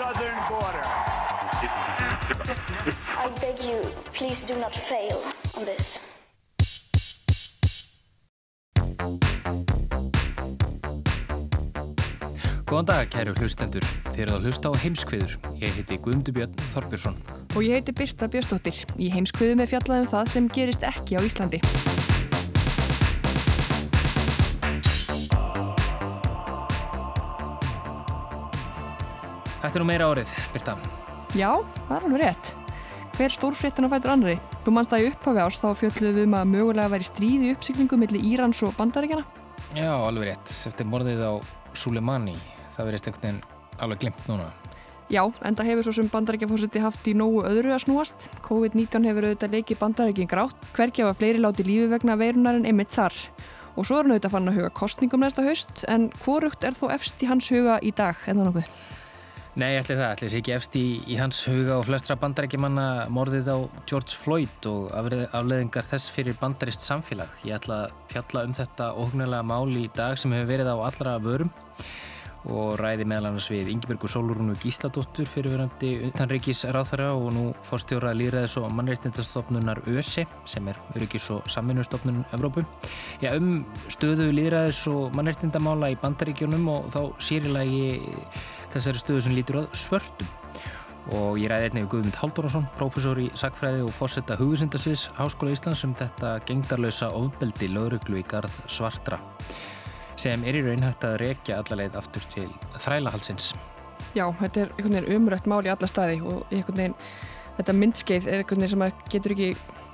southern border. I beg you, please do not fail on this. Góðan dag, kæru hlustendur. Þeir eru að hlusta á heimskviður. Ég heiti Guðmundur Björn Þorbjörnsson. Og ég heiti Birta Björnsdóttir. Í heimskviðum er fjallaðum það sem gerist ekki á Íslandi. Þetta er nú meira árið, Birta. Já, það er alveg rétt. Hver stórfréttin á fætur annari? Þú mannst að í upphafi árs þá fjöldluðum við um að mögulega væri stríði uppsiklingu millir Írans og bandaríkjana? Já, alveg rétt. Eftir morðið á Suleimani, það verist einhvern veginn alveg glimt núna. Já, en það hefur svo sem bandarækjafórseti haft í nógu öðru að snúast. COVID-19 hefur auðvitað leikið bandarækjum grátt. Hverkja var fleiri láti lífi vegna veirunar en einmitt þar. Og svo er hann auðvitað fann að huga kostningum næsta haust, en hvorugt er þó efst í hans huga í dag, en það nokkuð? Nei, ætli það, ætli þessi ekki efst í, í hans huga og flestra bandarækjumanna morðið á George Floyd og afleðingar þess fyrir bandarist samfélag. Ég ætla að fjalla um þetta óhugnlega mál í dag sem hefur verið á allra vörum og ræði meðal annars við Ingebergur Sólurúnu Gísladóttur fyrirverandi utanreikis ráþara og nú fórstjóra líðræðis og mannreitindastofnunar ÖSI sem er Öryggis og samvinnustofnun Evrópu. Já, um stöðu líðræðis og mannreitindamála í bandaríkjónum og þá sérilagi þessari stöðu sem lítur að svörtum. Og ég ræði einnig Guðmund Halldórarsson, prófessor í sagfræði og fórsetta hugusindasviðs Háskóla Íslands um þetta gengdarlausa ofbeldi lögreglu í garð svartra sem er í raun hægt að rekja allarleið aftur til þrælahalsins. Já, þetta er einhvern veginn umrætt mál í alla staði og einhvern veginn þetta myndskeið er einhvern veginn sem maður getur ekki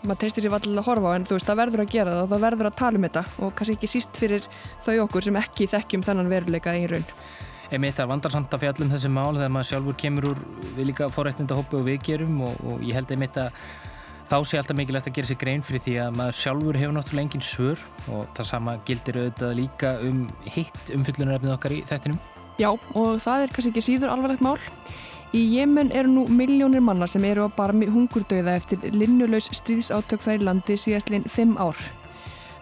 maður treystir sér allir að horfa á en þú veist það verður að gera það og það verður að tala um þetta og kannski ekki síst fyrir þau okkur sem ekki þekkjum þennan veruleika í raun. Einmitt það vandar samt að fjallum þessi mál þegar maður sjálfur kemur úr við líka forrættindahópu og við gerum og, og ég held einmitt að þá sé alltaf mikilvægt að gera sér grein fyrir því að maður sjálfur hefur náttúrulega engin svör og það sama gildir auðvitað líka um hitt umfyllunarefnið okkar í þettinum. Já og það er kannski ekki síður alvarlegt mál. Í Jemen eru nú miljónir manna sem eru á barmi hungurdauða eftir linnulaus stríðsátök þær landi síðastlinn 5 ár.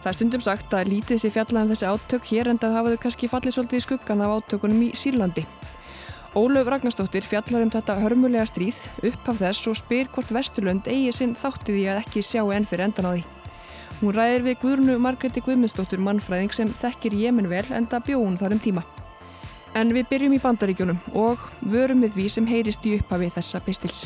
Það er stundum sagt að lítið sé fjallað um þessi átök hér en það hafaðu kannski fallið svolítið í skuggan af átökunum í Sýrlandi. Ólöf Ragnarstóttir fjallar um þetta hörmulega stríð upp af þess og spyr hvort Vesturlund eigi sinn þáttið í að ekki sjá enn fyrir endan á því. Hún ræðir við Guðrunu Margreti Guðmundsdóttur mannfræðing sem þekkir Jemen vel enda bjóun þar um tíma. En við byrjum í bandaríkjunum og vörum við því sem heyrist í upphafi þessa pistils.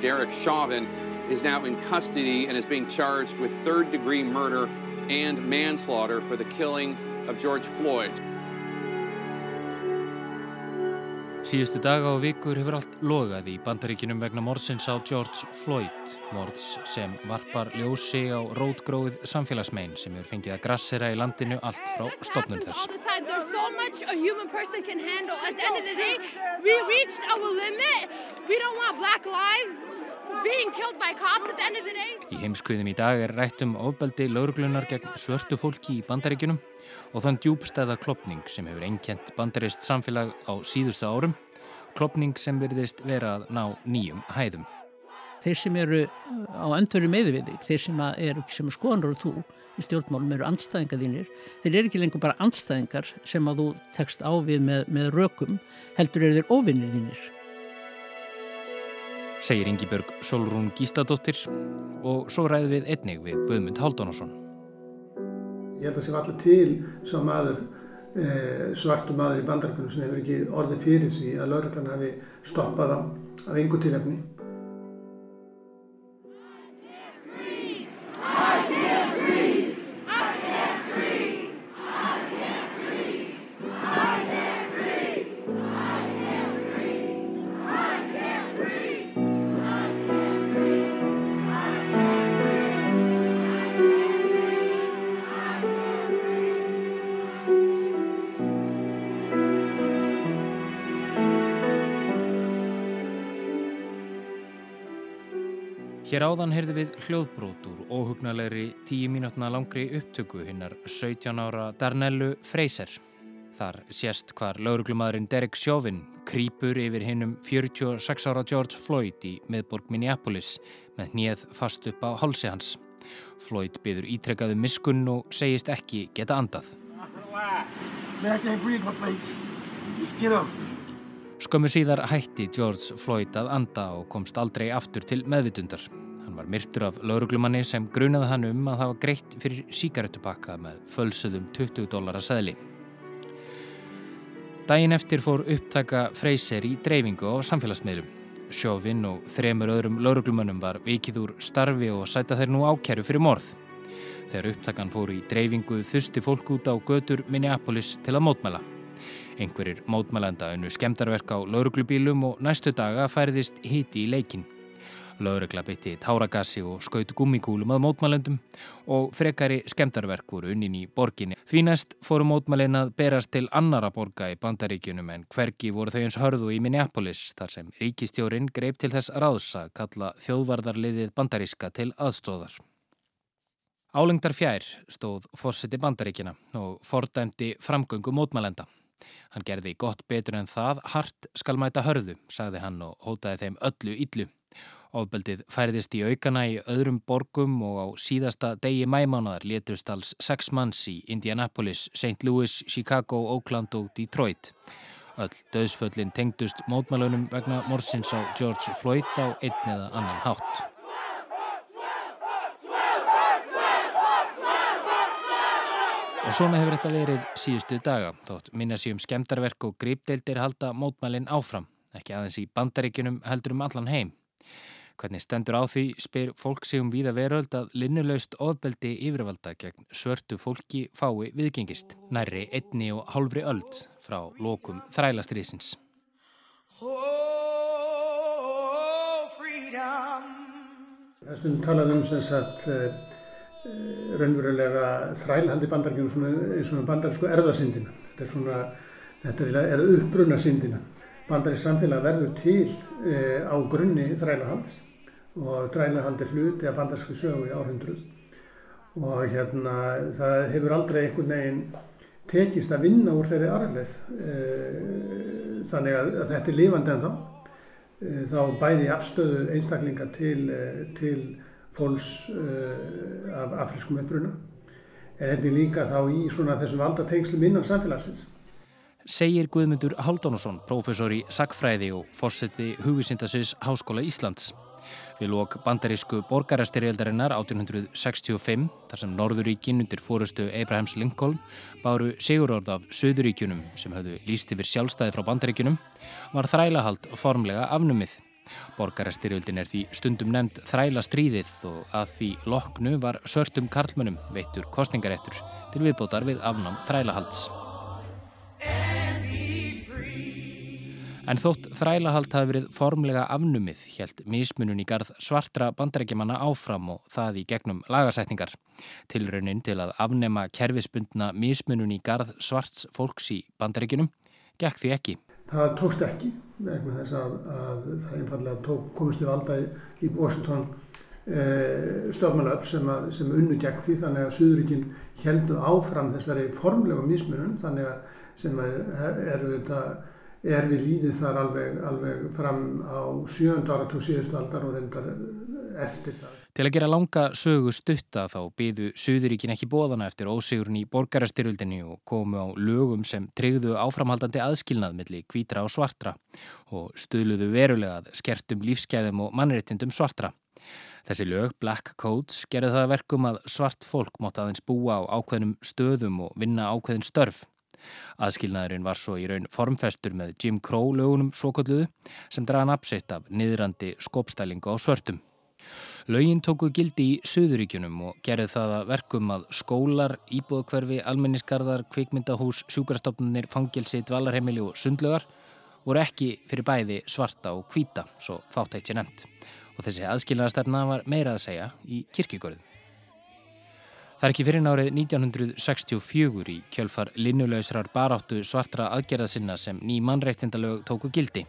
Derek Chauvin is now in custody and is being charged with third degree murder and manslaughter for the killing of George Floyd. Síðustu daga og vikur hefur allt logað í bandaríkinum vegna morðsins á George Floyd, morðs sem varpar ljósi á rótgróið samfélagsmein sem hefur fengið að grassera í landinu allt frá stopnum þess. Í heimskviðum í dag er rætt um ofbeldi lauruglunar gegn svörtu fólki í bandaríkinum og þann djúbstæða klopning sem hefur einkjent bandarist samfélag á síðustu árum, klopning sem verðist vera að ná nýjum hæðum. Þeir sem eru á öndveru meði við þig, þeir sem eru sem skoðanur og þú í stjórnmálum eru andstæðingar þínir, þeir eru ekki lengur bara andstæðingar sem að þú tekst á við með, með rökum, heldur eru þeir ofinnir þínir. Segir Ingi Björg Solrún Gístadóttir og svo ræði við einnig við Guðmund Haldunásson. Ég held að það sé allir til svo maður, e, svartu maður í bandarkunum sem hefur ekki orðið fyrir því að lauruglan hafi stoppað á af einhver tilhefni. Hér áðan heyrði við hljóðbrót úr óhugnalegri tíu mínútna langri upptöku hinnar 17 ára Darnellu Freyser. Þar sést hvar lauruglumadurinn Derek Chauvin krýpur yfir hinnum 46 ára George Floyd í miðborg Minneapolis með hnið fast upp á hálsi hans. Floyd byður ítrekkaðu miskun og segist ekki geta andað. Skömmu síðar hætti George Floyd að anda og komst aldrei aftur til meðvitundar. Hann var myrtur af lauruglumanni sem grunaði hann um að hafa greitt fyrir síkaretupakka með fölsuðum 20 dólar að segli. Dægin eftir fór upptaka Freyser í dreifingu á samfélagsmiðlum. Sjófinn og þremur öðrum lauruglumannum var vikið úr starfi og sæta þeir nú ákjæru fyrir morð. Þegar upptakan fór í dreifingu þusti fólk út á götur Minneapolis til að mótmæla. Einhverjir mótmælanda unnu skemdarverk á lauruglubílum og næstu daga færðist híti í leikin. Lauregla beitti táragassi og skautu gummikúlum að mótmælendum og frekari skemdarverk voru unnin í borginni. Því næst fóru mótmælin að berast til annara borga í bandaríkjunum en hvergi voru þau eins hörðu í Minneapolis þar sem ríkistjórin greip til þess ráðs að kalla þjóðvardarliðið bandaríska til aðstóðar. Álengdar fjær stóð fórseti bandaríkina og fordæmdi framgöngu mótmælenda. Hann gerði gott betur en það, hart skal mæta hörðu, sagði hann og hótaði þeim öllu yllu. Ofbeldið færðist í aukana í öðrum borgum og á síðasta degi mæmánaðar létust alls sex manns í Indianapolis, St. Louis, Chicago, Oakland og Detroit. Öll döðsföllin tengdust mótmælunum vegna morsins á George Floyd á einn eða annan hátt. Og svona hefur þetta verið síðustu daga, þótt minna sér um skemdarverk og grípdeildir halda mótmælinn áfram, ekki aðeins í bandaríkunum heldur um allan heim. Hvernig stendur á því spyr fólk sig um víða veröld að linnulegst ofbeldi yfirvalda gegn svörtu fólki fái viðgengist. Nærri einni og hálfri öld frá lokum þrælastriðsins. Það er stundum talað um sem sagt uh, raunverulega þrælhaldi bandargjum eins og bandarísku erðasindina. Þetta er svona, þetta er eða uppbrunna sindina. Bandarísk samfélag verður til uh, á grunni þrælahalds og þrælahaldi hluti af bandarsku sögu í áhundruð og hérna það hefur aldrei einhvern veginn tekist að vinna úr þeirri arleið eh, þannig að, að þetta er lífandi en þá eh, þá bæði afstöðu einstaklinga til, eh, til fólks af afriskum uppruna. Er líka þá í svona þessum valdatengslum innan samfélagsins. Segir Guðmundur Haldónusson, professor í Sackfræði og fórseti hugvísindasins Háskóla Íslands. Við lók bandarísku borgarastyrjaldarinnar 1865, þar sem Norðuríkin undir fórustu Abrahams Lincoln báru sigurorð af Suðuríkunum sem höfðu líst yfir sjálfstæði frá bandaríkunum, var þrælahald formlega afnumið. Borgarastyrjöldin er því stundum nefnd þræla stríðið og að því loknu var svörtum karlmönum veittur kostningaréttur til viðbótar við afnám þrælahalds. En þótt þrælahald hafi verið formlega afnumið helt mismunun í garð svartra bandarækjumanna áfram og það í gegnum lagasætningar. Tilraunin til að afnema kerfisbundna mismunun í garð svarts fólks í bandarækjunum gekk því ekki. Það tókst ekki vegna þess að, að það einfallega tók, komist við valda í, í Washington e, stjórnmálöf sem, sem unnu gegn því þannig að Suðuríkinn heldu áfram þessari formlega mismunun þannig að sem eru þetta er við líðið þar alveg, alveg fram á sjönda áratug síðustu aldar og reyndar eftir það. Til að gera langa sögu stutta þá byðu Suðuríkin ekki bóðana eftir ósigurinn í borgarastyrvildinni og komu á lögum sem treyðu áframhaldandi aðskilnað millir kvítra og svartra og stuðluðu verulega skertum lífskeiðum og mannréttindum svartra. Þessi lög, Black Codes, gerði það verkum að svart fólk mótt aðeins búa á ákveðnum stöðum og vinna ákveðin störf. Aðskilnaðurinn var svo í raun formfestur með Jim Crow lögunum svokolluðu sem draða napseitt af niðrandi skopstælingu á svörtum. Lögin tóku gildi í Suðuríkjunum og gerði það að verkum að skólar, íbúðkverfi, almennisgarðar, kvikmyndahús, sjúkarstofnunir, fangilsi, dvalarheimili og sundlugar voru ekki fyrir bæði svarta og hvita, svo fátt eitt sé nefnt. Og þessi aðskilnaðarstefna var meira að segja í kirkigörðum. Það er ekki fyrir nárið 1964 í kjölfar linnulöysrar baráttu svartra aðgerðasinna sem ný mannreittindalög tóku gildi.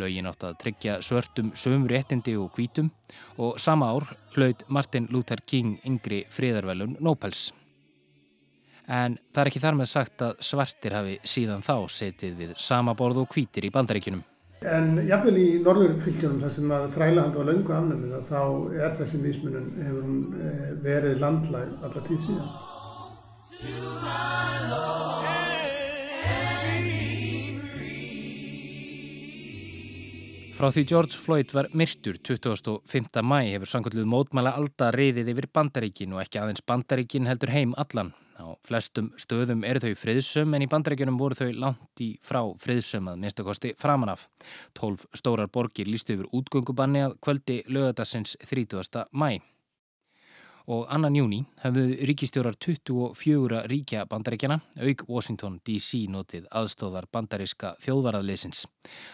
Lögin átt að tryggja svörtum sömur réttindi og hvítum og sama ár hlaut Martin Luther King yngri friðarvelun Nobels. En það er ekki þar með sagt að svartir hafi síðan þá setið við sama borð og hvítir í bandaríkunum. En jafnvel í norðurfylgjunum þar sem að þrælahald var laungu afnæmið þá er þessi mismunum hefur hún eh, verið landlæg alla tíð síðan. Frá því George Floyd var myrtur 25. mæ hefur sangkvöldluð mótmæla alltaf reyðið yfir bandaríkin og ekki aðeins bandaríkin heldur heim allan. Á flestum stöðum eru þau friðsum en í bandarækjunum voru þau langt í frá friðsum að minnstakosti framanaf. Tólf stórar borgir lístu yfir útgöngubanni að kvöldi lögadagsins 30. mæ. Og annan júni hefðu ríkistjórar 24 ríkja bandaríkjana, auk Washington DC notið aðstóðar bandaríska þjóðvarðarleysins.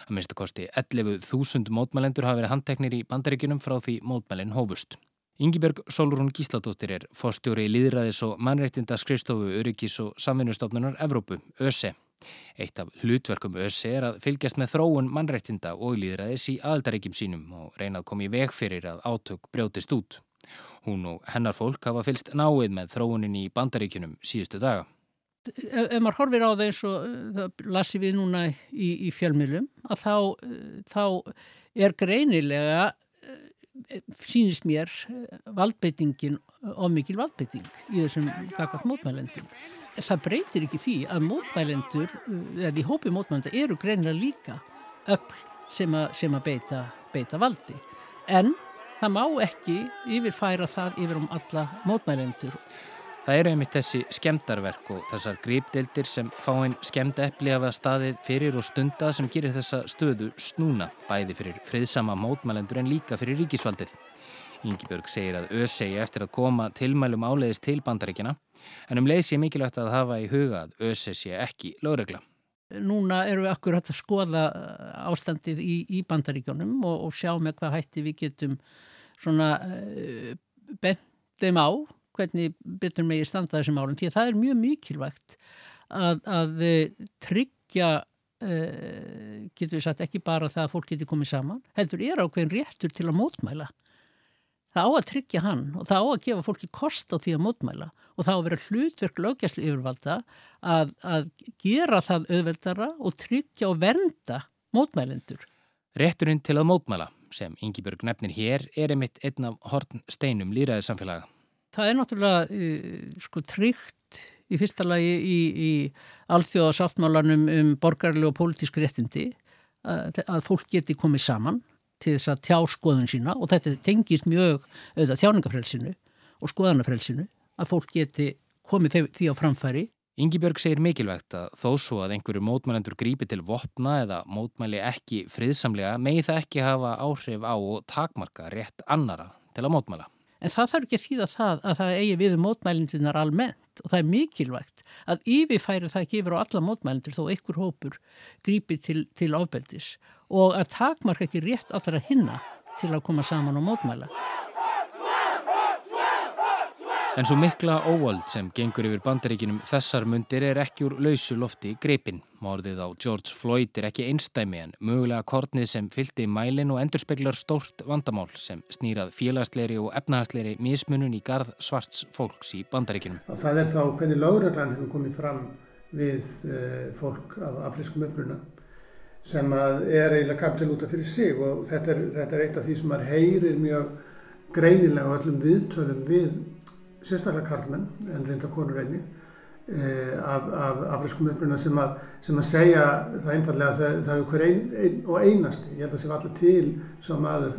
Að minnstakosti 11.000 mótmælendur hafa verið handteknir í bandaríkjunum frá því mótmælinn hófust. Yngibjörg Solrún Gísladóttir er fórstjóri líðræðis og mannreitinda skrifstofu Öryggis og samvinnustofnunar Evrópu, ÖSE. Eitt af hlutverkum ÖSE er að fylgjast með þróun mannreitinda og líðræðis í aðaldaríkjum sínum og reyna að koma í veg fyrir að átök brjótist út. Hún og hennar fólk hafa fylst náið með þróunin í bandaríkjunum síðustu daga. Ef, ef maður horfir á það eins og það lasi við núna í, í fjölmjölum að þá, þá er greinilega sínist mér eh, valdbeitingin of mikil valdbeiting í þessum gagvart mótmælendum. Það breytir ekki því að mótmælendur, eh, eða í hópi mótmælenda eru greinlega líka öll sem að, sem að beita, beita valdi. En það má ekki yfirfæra það yfir um alla mótmælendur. Það eru einmitt þessi skemdarverk og þessar grípdeildir sem fáinn skemda eppli af að staðið fyrir og stunda sem gerir þessa stöðu snúna, bæði fyrir friðsama mótmælendur en líka fyrir ríkisvaldið. Yngibjörg segir að ÖSEI eftir að koma tilmælum áleiðis til bandaríkina, en um leið sé mikilvægt að hafa í huga að ÖSEI sé ekki lögregla. Núna eru við akkur hægt að skoða uh, ástandið í, í bandaríkjónum og, og sjá með hvað hætti við getum svona uh, bent þeim á hvernig betur megið standa þessum málum því að það er mjög mikilvægt að, að eh, tryggja uh, getur við sagt ekki bara það að fólk getur komið saman heldur er ákveðin réttur til að mótmæla. Það á að tryggja hann og það á að gefa fólki kost á því að mótmæla og það á að vera hlutverk lögjastli yfirvalda að, að gera það auðveldara og tryggja og vernda mótmælendur. Rétturinn til að mótmæla sem Ingi Björg nefnir hér er einmitt einn af horn steinum líraðið samfélaga það er náttúrulega uh, sko tryggt í fyrsta lagi í, í alþjóðasáttmálanum um borgarlega og pólitísk réttindi að, að fólk geti komið saman til þess að tjá skoðun sína og þetta tengist mjög auðvitað þjáningafrelsinu og skoðanafrelsinu að fólk geti komið því á framfæri. Yngibjörg segir mikilvægt að þó svo að einhverju mótmælendur grípi til vopna eða mótmæli ekki friðsamlega megi það ekki hafa áhrif á og takmarka rétt annara til að mótmæla. En það þarf ekki að þýða það að það eigi við um mótmælindunar almennt og það er mikilvægt að yfirfæri það ekki yfir á alla mótmælindur þó einhver hópur grípi til, til ábeldis og að takmarka ekki rétt allra hinna til að koma saman og mótmæla. En svo mikla óvald sem gengur yfir bandaríkinum þessar mundir er ekki úr lausu lofti greipin. Morðið á George Floyd er ekki einstæmi en mögulega kornið sem fylgdi mælin og endurspeglar stórt vandamál sem snýrað félagsleiri og efnahagsleiri mismunun í garð svarts fólks í bandaríkinum. Það er þá hvernig lauraglann hefur komið fram við uh, fólk af afriskum uppruna sem er eiginlega kapital út af fyrir sig og þetta er, þetta er eitt af því sem maður heyrir mjög greinilega á öllum viðtölum við sérstaklega karlmenn en reynda konur einni eh, af, af afriskum uppruna sem að, sem að segja það einfallega að það, er hver ein, ein og einasti, ég held að sé allir til svo maður,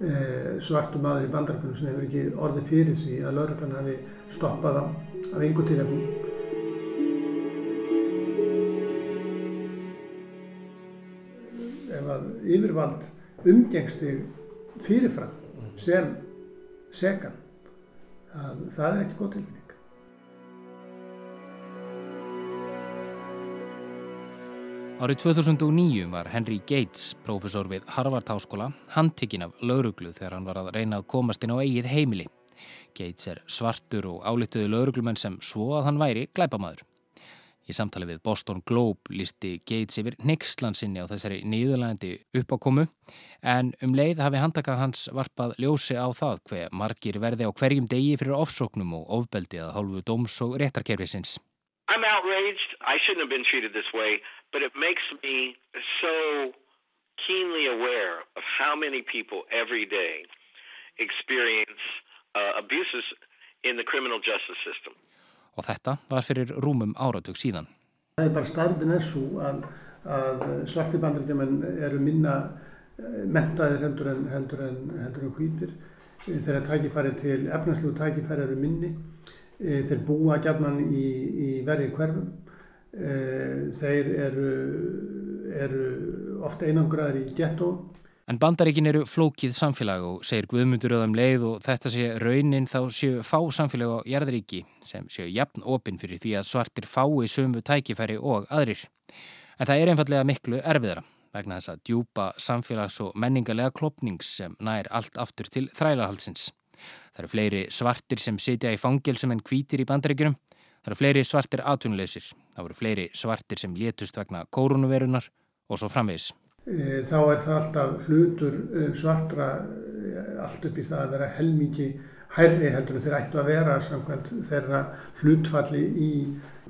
eh, svartu maður í bandarkunum sem hefur ekki orðið fyrir því að lauruglan hafi stoppað á af einhver tilhefni. Ef að yfirvald umgengsti fyrirfram sem segan að það er ekki góð tilfinning. Árið 2009 var Henry Gates, profesor við Harvard Háskóla, handtikinn af lauruglu þegar hann var að reyna að komast inn á eigið heimili. Gates er svartur og álituðu lauruglumenn sem svo að hann væri glæpamaður. Í samtali við Boston Globe lísti Gates yfir nextlandsinni á þessari nýðurlægandi uppákomu en um leið hafi handtakað hans varpað ljósi á það hver margir verði á hverjum degi fyrir ofsóknum og ofbeldi að hálfu dóms og réttarkerfisins. I'm outraged. I shouldn't have been treated this way, but it makes me so keenly aware of how many people every day experience uh, abuses in the criminal justice system og þetta var fyrir rúmum áratug síðan. Það er bara starfin er svo að, að svarti bandrækjumenn eru minna eh, mentaðir heldur en, heldur en, heldur en hvítir. Eh, þegar tækifæri til efnarslegu tækifæri eru minni. Eh, þeir búa gætnan í, í verið hverfum. Þeir eru, eru ofta einangraðir í ghetto En bandaríkin eru flókið samfélag og segir Guðmundur öðum leið og þetta sé raunin þá séu fá samfélag á jarðaríki sem séu jafn opinn fyrir því að svartir fái sömu tækifæri og aðrir. En það er einfallega miklu erfiðra vegna þess að djúpa samfélags- og menningarlega klopnings sem nær allt aftur til þrælahalsins. Það eru fleiri svartir sem sitja í fangilsum en hvítir í bandaríkunum. Það eru fleiri svartir atvinnuleysir. Það eru fleiri svartir sem létust vegna koronavirunar og svo framvegis. Eh, þá er það alltaf hlutur eh, svartra eh, allt upp í það að vera helmingi hærri heldur en þeir ættu að vera samkvæmt þeirra hlutfalli í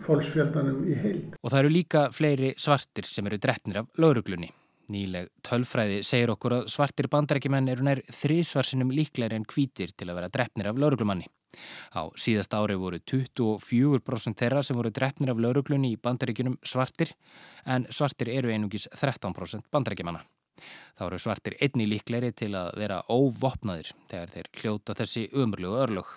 fólksfjöldanum í heild. Og það eru líka fleiri svartir sem eru drefnir af lauruglunni. Nýleg tölfræði segir okkur að svartir bandarækjumenn eru nær þrísvarsinum líklegri en hvítir til að vera drefnir af lauruglumanni. Á síðast ári voru 24% þeirra sem voru drefnir af lauruglunni í bandaríkunum svartir en svartir eru einungis 13% bandaríkjumanna. Þá eru svartir einni líkleri til að vera óvopnaðir þegar þeir hljóta þessi umrlu og örlög.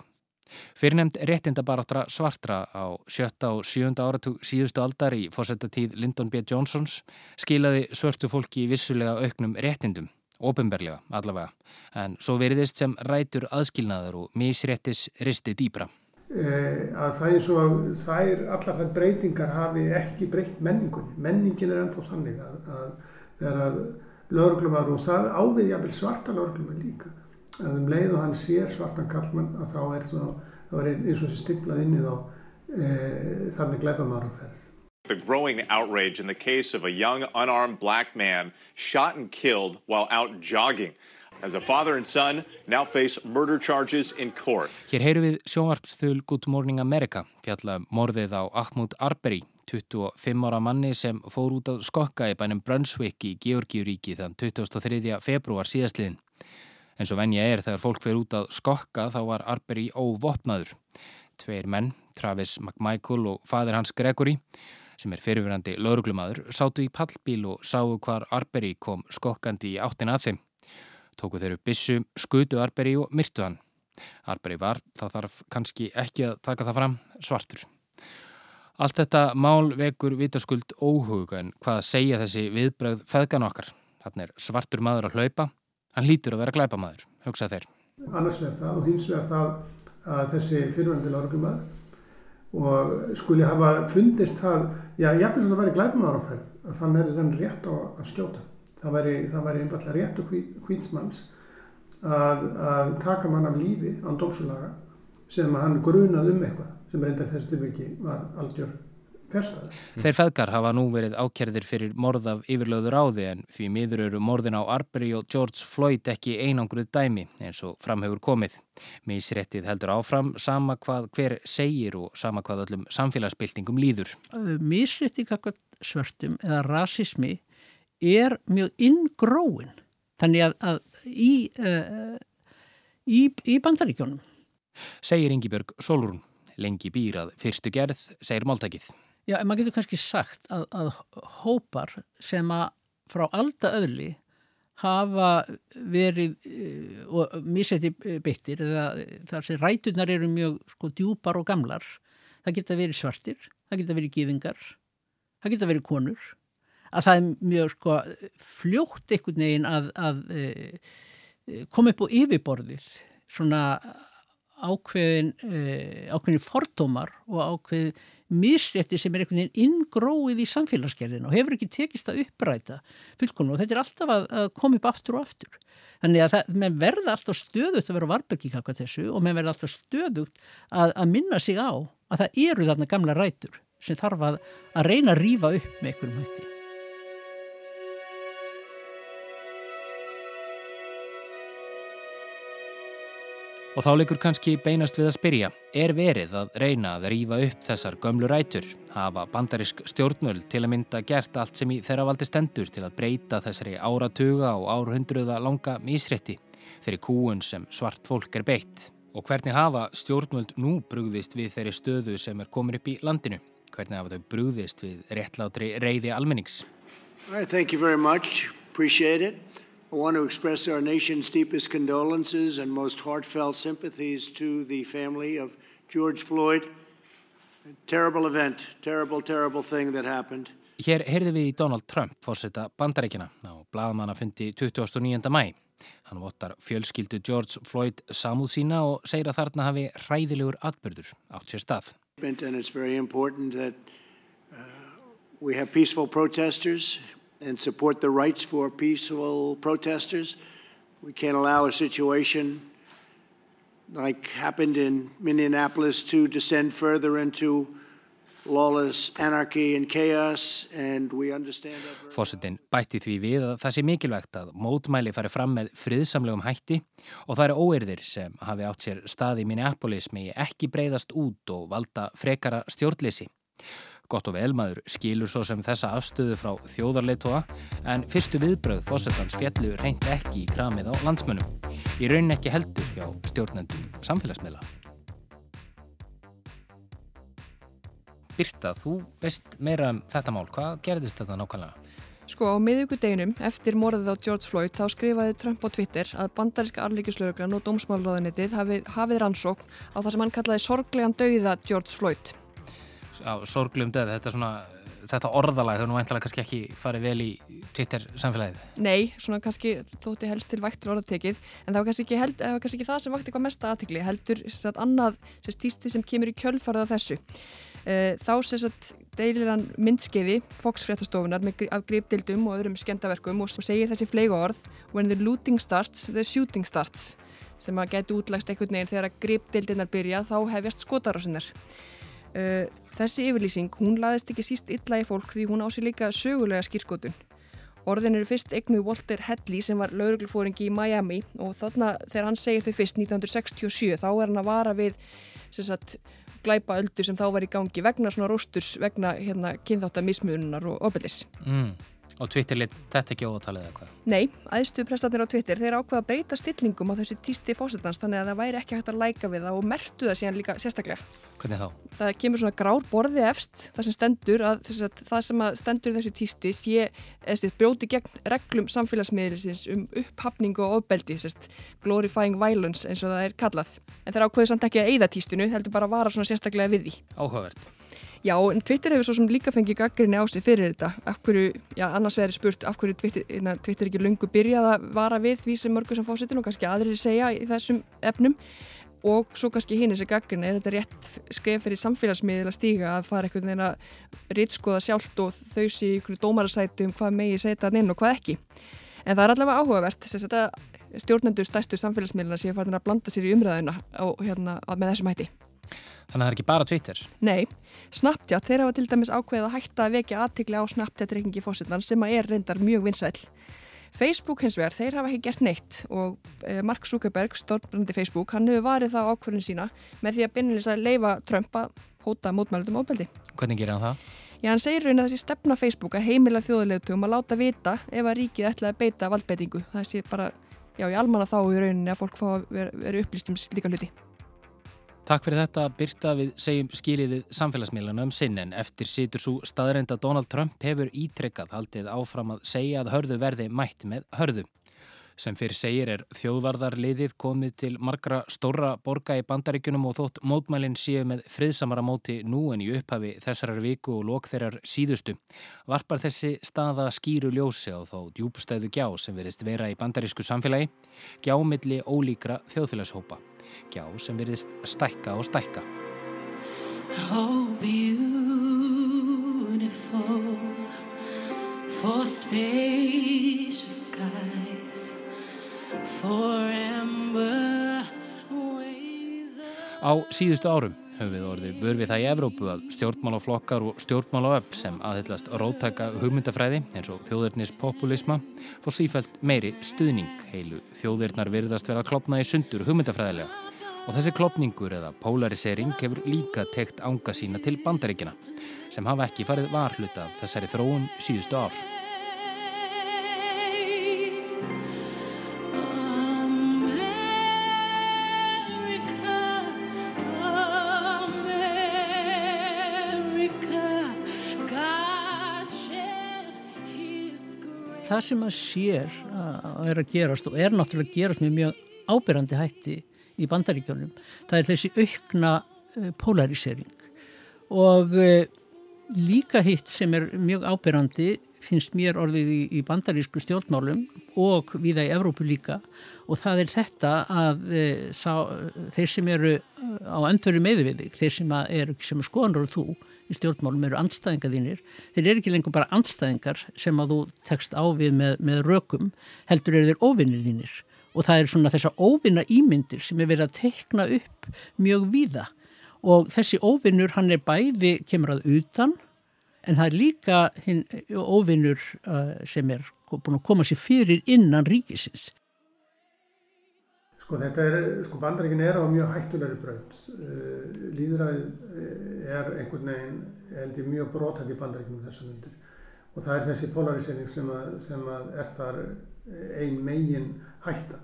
Fyrirnemd réttindabaráttra svartra á sjötta og sjönda áratug síðustu aldar í fórsetatíð Lyndon B. Johnsons skilaði svörtu fólki vissulega auknum réttindum Ópenbarlega allavega, en svo veriðist sem rætur aðskilnaðar og misréttis risti dýbra. Eh, að það er svo að þær, allar þær breytingar hafi ekki breytt menningunni. Menningin er ennþá þannig að, að þegar að lauruglumar og það ávið jáfnvel svarta lauruglumar líka. Að um leið og hann sér svartan kallmann að þá er, svo, þá er eins og þessi stiplað inn í þá eh, þannig gleipamár á ferð. The growing outrage in the case of a young unarmed black man shot and killed while out jogging. As a father and son now face murder charges in court. Hér heyru við sjónvarpsþul Good Morning America fjalla um morðið á Ahmud Arbery, 25 ára manni sem fór út að skokka í bænum Brunswick í Georgiuríki þann 23. februar síðastliðin. En svo venja er þegar fólk fer út að skokka þá var Arbery óvopnaður. Tveir menn, Travis McMichael og fadir hans Gregory sem er fyrirverandi lauruglumadur, sátu í pallbíl og sáu hvar Arbery kom skokkandi í áttin að þeim. Tóku þeirru bissu, skutu Arbery og myrtu hann. Arbery var, það þarf kannski ekki að taka það fram, svartur. Allt þetta mál vekur vitaskuld óhug en hvað segja þessi viðbröð feðgan okkar. Þannig er svartur maður að hlaupa, hann lítur að vera glæpamaður, hugsa þeir. annars vegar það og hins vegar það að þessi fyrirvændi lauruglumar og skuli hafa fundist það, já, ég hef að það væri glæfumar áferð, að þann er þann rétt á að skjóta. Það væri, væri einfallega rétt og hvítsmanns að, að taka mann af lífi án dómsulaga sem hann grunað um eitthvað sem reyndar þessi tilviki var aldjör férstæður. Þeir feðgar hafa nú verið ákjærðir fyrir morð af yfirlöður áði en því miður eru morðin á Arbery og George Floyd ekki einangruð dæmi eins og framhefur komið. Mísréttið heldur áfram sama hvað hver segir og sama hvað öllum samfélagsbyltingum líður. Mísréttið kakvað svörtum eða rasismi er mjög inngróin þannig að, að í, uh, í, í bandaríkjónum. Segir Ingi Björg Solrún. Lengi býrað fyrstu gerð, segir máltækið. Já, en maður getur kannski sagt að, að hópar sem að frá alda öðli hafa verið uh, og mísætti beittir eða þar sem rætunar eru mjög sko djúpar og gamlar það geta verið svartir, það geta verið gifingar það geta verið konur að það er mjög sko fljótt einhvern veginn að, að uh, koma upp á yfirborðið svona ákveðin uh, ákveðin fordómar og ákveðin misrétti sem er einhvern veginn inngróið í samfélagsgerðin og hefur ekki tekist að uppræta fullkonu og þetta er alltaf að, að koma upp aftur og aftur. Þannig að það, menn verða alltaf stöðugt að vera varbekki kakka þessu og menn verða alltaf stöðugt að, að minna sig á að það eru þarna gamla rætur sem þarf að, að reyna að rýfa upp með einhverjum hætti. Og þá leikur kannski beinast við að spyrja, er verið að reyna að rýfa upp þessar gömlu rætur, hafa bandarisk stjórnvöld til að mynda gert allt sem í þeirra valdi stendur til að breyta þessari áratuga og árhundruða langa mísrétti fyrir kúun sem svart fólk er beitt? Og hvernig hafa stjórnvöld nú brúðist við þeirri stöðu sem er komin upp í landinu? Hvernig hafa þau brúðist við réttlátri reyði almennings? Right, thank you very much. Appreciate it. I want to express our nation's deepest condolences and most heartfelt sympathies to the family of George Floyd. A terrible event, terrible, terrible thing that happened. Hér heyrðum við í Donald Trump fórseta bandarækina á bladamannafundi 29. mæ. Hann votar fjölskyldu George Floyd samúð sína og segir að þarna hafi ræðilegur atbyrður átt sér stað. And it's very important that uh, we have peaceful protesters and support the rights for peaceful protesters. We can't allow a situation like happened in Minneapolis to descend further into lawless anarchy and chaos and we understand that. Fossetin bætti því við að það sé mikilvægt að mótmæli fari fram með friðsamlegum hætti og það eru óerðir sem hafi átt sér stað í Minneapolis með ekki breyðast út og valda frekara stjórnleysi. Gott og vel maður skilur svo sem þessa afstöðu frá þjóðarleitoa en fyrstu viðbröð fósettans fjallu reynd ekki í kramið á landsmönnum. Í raunin ekki heldur hjá stjórnendum samfélagsmiðla. Birta, þú veist meira um þetta mál. Hvað gerðist þetta nákvæmlega? Sko á miðugudeginum eftir morðið á George Floyd þá skrifaði Trump á Twitter að bandaríska arlíkislauglan og dómsmálaráðunitið hafið, hafið rannsókn á það sem hann kallaði sorglegan dauða George Floyd. Sorglum döð, þetta, svona, þetta orðalag hefur nú eintalega kannski ekki farið vel í Twitter samfélagið. Nei, svona kannski þótti helst til vægtur orðatekið en það var kannski ekki, held, var kannski ekki það sem vakti eitthvað mesta aðtekli heldur sagt, annað tísti sem kemur í kjölfarað af þessu. Þá sérstætt deilir hann myndskeiði Fox fréttastofunar af greipdildum og öðrum skemdaverkum og segir þessi fleiga orð When the looting starts, the shooting starts sem að geta útlægst einhvern veginn þegar að greipdildirnar byrja þá hefjast skotarásinnar. Þessi yfirlýsing, hún laðist ekki síst illa í fólk því hún á sér líka sögulega skýrskotun. Orðin eru fyrst eignuð Walter Headley sem var lauruglufóringi í Miami og þarna þegar hann segir þau fyrst 1967 þá er hann að vara við sagt, glæpa öldu sem þá var í gangi vegna svona rósturs, vegna hérna, kynþáttamismunar og opelis. Mm. Og Twitter lit þetta ekki ótalið eða hvað? Nei, aðstuðu prestatnir á Twitter þeir ákveða að breyta stillingum á þessi tísti fósettans þannig að það væri ekki hægt að læka við það og mertu það síðan líka sérstaklega. Hvernig þá? Það kemur svona grár borði efst það sem stendur að, að það sem að stendur þessu tísti sé eða brjóti gegn reglum samfélagsmiðlisins um upphafningu og ofbeldi sérst, glorifying violence eins og það er kallað. En þeir ákveðu samt ekki að eigða tístinu heldur bara að vara svona sérstaklega við því. Áhugavert. Já, en Twitter hefur svo sem líka fengið gaggrinni á sig fyrir þetta. Af hverju, já, annars verður spurt af hverju Twitter, na, Twitter ekki lungu byrjað að vara við því sem mörgur sem fósitin og kannski aðrir segja í þessum efnum og svo kannski hinn þessi gaggrinni er þetta rétt skref fyrir samfélagsmiðil að stíga að fara einhvern veginn að rýtskoða sjálft og þauðs í einhverju dómarasætu um hvað megi setja hann inn og hvað ekki. En það er allavega áhugavert, þess að stjórnendur stærstu samfélagsmiðlina séu farin að blanda sér í umræðina og, hérna, með þessum hætti. Þannig að það er ekki bara Twitter? Nei, Snapchat, þeir hafa til dæmis ákveðið að hætta að vekja aðtikli á Snapchat-reikningi fósittan sem að er reyndar mjög vinsæl. Facebook hins vegar, þeir hafa ekki gert neitt og eh, Mark Zuckerberg, stórbrandi Facebook, hann hefur varið það ákvörðin sína með því að bynnilis að leifa Trump að hóta mótmælutum óbeldi. Hvernig gerir hann það? Já, hann segir raun að þessi stefna Facebook að heimila þjóðulegtugum að láta vita ef að ríkið ætla að beita valdbeitingu. Það sé bara, já, í almanna þá í rauninni að fólk fá að vera, vera upplýst um slíka hluti. Takk fyrir þetta Byrta við segjum skilið við samfélagsmiðluna um sinn en eftir situr svo staðrænt að Donald Trump hefur ítrekkað haldið áfram að segja að hörðu verði mætt með hörðu. Sem fyrir segir er þjóðvarðarliðið komið til margra stóra borga í bandaríkunum og þótt mótmælinn séu með friðsamara móti nú en í upphafi þessarar viku og lok þeirrar síðustu. Varpar þessi staða skýru ljósi á þá djúbstæðu gjá sem verist vera í bandarísku samfélagi, gjámiðli ólíkra þjóðfélagshópa gjá sem virðist stækka og stækka. Oh beautiful for spacious skies for amber ways Á síðustu árum. Höfum við orðið vörfið það í Evrópu að stjórnmálaflokkar og stjórnmálaöpp sem aðhyllast róttæka hugmyndafræði eins og þjóðverðnis populisma fór sífælt meiri stuðning. Heilu þjóðverðnar virðast vera að klopna í sundur hugmyndafræðilega. Og þessi klopningur eða polarisering hefur líka tekt ánga sína til bandaríkina sem hafa ekki farið varhluta af þessari þróun síðustu ár. Það sem að sér að er að gerast og er náttúrulega að gerast með mjög ábyrrandi hætti í bandaríkjónum það er þessi aukna uh, polarisering. Og uh, líka hitt sem er mjög ábyrrandi finnst mér orðið í, í bandarísku stjórnmálum og viða í Evrópu líka og það er þetta að e, sá, þeir sem eru á öndveru meðviðig, þeir sem eru sem skoðanur og þú í stjórnmálum eru andstæðingaðínir, þeir eru ekki lengur bara andstæðingar sem að þú tekst ávið með, með rökum, heldur eru þeir óvinnirðínir og það er svona þessa óvinna ímyndir sem er verið að tekna upp mjög víða. Og þessi óvinnur hann er bæði kemur að utan en það er líka hinn óvinnur uh, sem er búin að koma sér fyrir innan ríkisins Sko þetta er, sko bandaríkin er á mjög hættulegri braut. Uh, Líðræðið uh, er einhvern veginn, held ég, mjög brotætt í bandaríkinum þessum myndir. Og það er þessi polarisering sem, að, sem að er þar uh, ein megin hættan.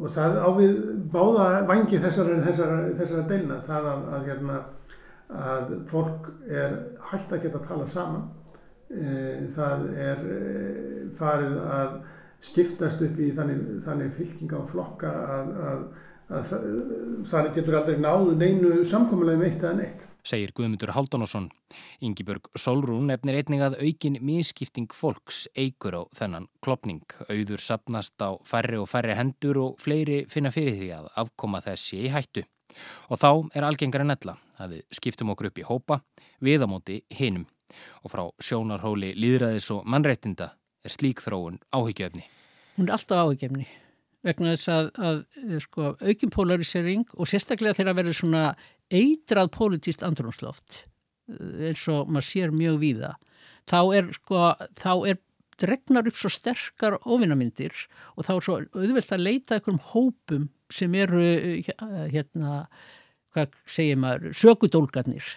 Og það ávið báða vangi þessara, þessara, þessara deilna, það að, að, hérna, að fólk er hægt að geta að tala saman. Það er farið að skiptast upp í þannig, þannig fylkinga og flokka að, að, að það getur aldrei náðu neinu samkominlega um eitt eða neitt. Segir Guðmundur Haldanásson. Yngibjörg Solrún nefnir einning að aukin miskipting fólks eigur á þennan klopning. Auður sapnast á færri og færri hendur og fleiri finna fyrir því að afkoma þessi í hættu. Og þá er algengar en ella að við skiptum okkur upp í hópa við á móti hinum. Og frá sjónarhóli líðræðis og mannreitinda er slík þróun áhyggjöfni? Hún er alltaf áhyggjöfni vegna þess að, að sko, aukin polarisering og sérstaklega þegar að vera svona eitrað politist andrunsloft eh, eins og maður sér mjög víða þá er sko þá er dregnar upp svo sterkar ofinnamindir og þá er svo auðvelt að leita einhverjum hópum sem eru eh, hérna, hvað segir maður, sökudólgarnir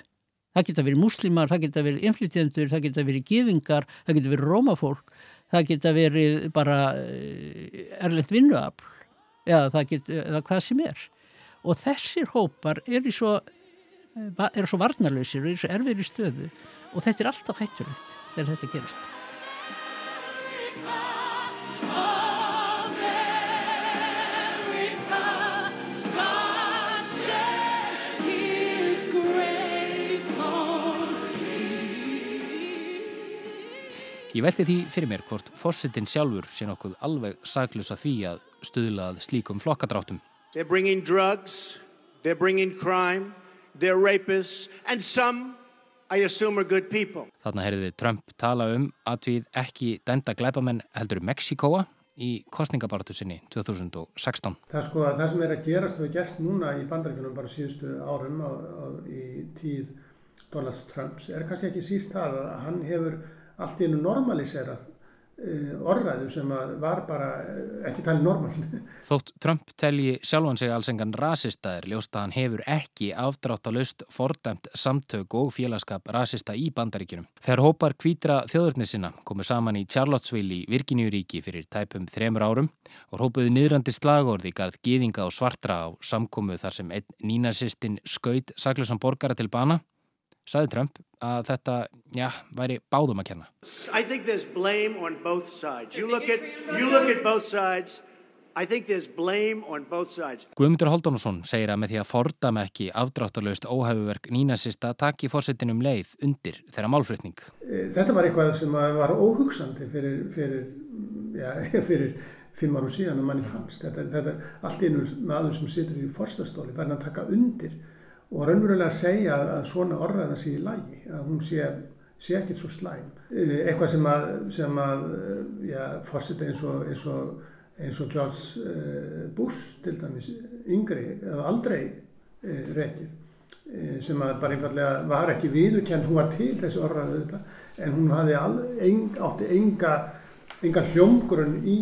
Það geta verið muslimar, það geta verið inflytjendur, það geta verið gefingar, það geta verið rómafólk, það geta verið bara eh, erlend vinnuafl eða, geta, eða hvað sem er. Og þessir hópar eru svo, eh, er svo varnarlausir eru svo erfir í stöðu og þetta er alltaf hættulegt þegar þetta gerist. Ég velti því fyrir mér hvort fósittin sjálfur sé nokkuð alveg saglusa því að stuðlað slíkum flokkadráttum. They're bringing drugs, they're bringing crime, they're rapists, and some, I assume, are good people. Þarna heyrði Trump tala um að við ekki dænda glæpamenn heldur Mexikoa í kostningabaratu sinni 2016. Það, sko, það sem er að gerast og er gert núna í bandaríkunum bara síðustu árum á, á, í tíð Donald Trumps er kannski ekki síst það að hann hefur allt í enu normaliserað uh, orðræðu sem var bara uh, ekki talið normal. Þótt Trump telji sjálfan sig alls engan rasista er ljóst að hann hefur ekki afdráttalust fordæmt samtök og félagskap rasista í bandaríkunum. Þegar hópar kvítra þjóðurnisina komu saman í Charlottesville í Virginíuríki fyrir tæpum þremur árum og hópuðu niðrandi slagorði garð gýðinga og svartra á samkomu þar sem einn nínasistin skaut saklusan borgara til bana Saði Trump að þetta, já, væri báðum að kenna. I think there's blame on both sides. You look at, you look at both sides. I think there's blame on both sides. Guðmundur Haldunarsson segir að með því að fordama ekki afdráttalöst óhæfuverk nínasista taki fórsetinum leið undir þeirra málflutning. E, þetta var eitthvað sem var óhugsandi fyrir, fyrir, já, fyrir fimm árum síðan að manni fannst. Þetta, þetta er allt einur maður sem situr í forstastóli, verðin að taka undir og raunverulega segja að svona orðræða sé í lægi, að hún sé, sé ekkert svo slæm. Eh, eitthvað sem að, sem að eh, já, fórseta eins og, eins og, eins og George eh, Bush til dæmis yngri, eða aldrei rekið, sem að bara einfallega var ekki viðurkend, hún var til þessi orðræða auðvitað, en hún all, en, átti enga, enga hljómgrunn í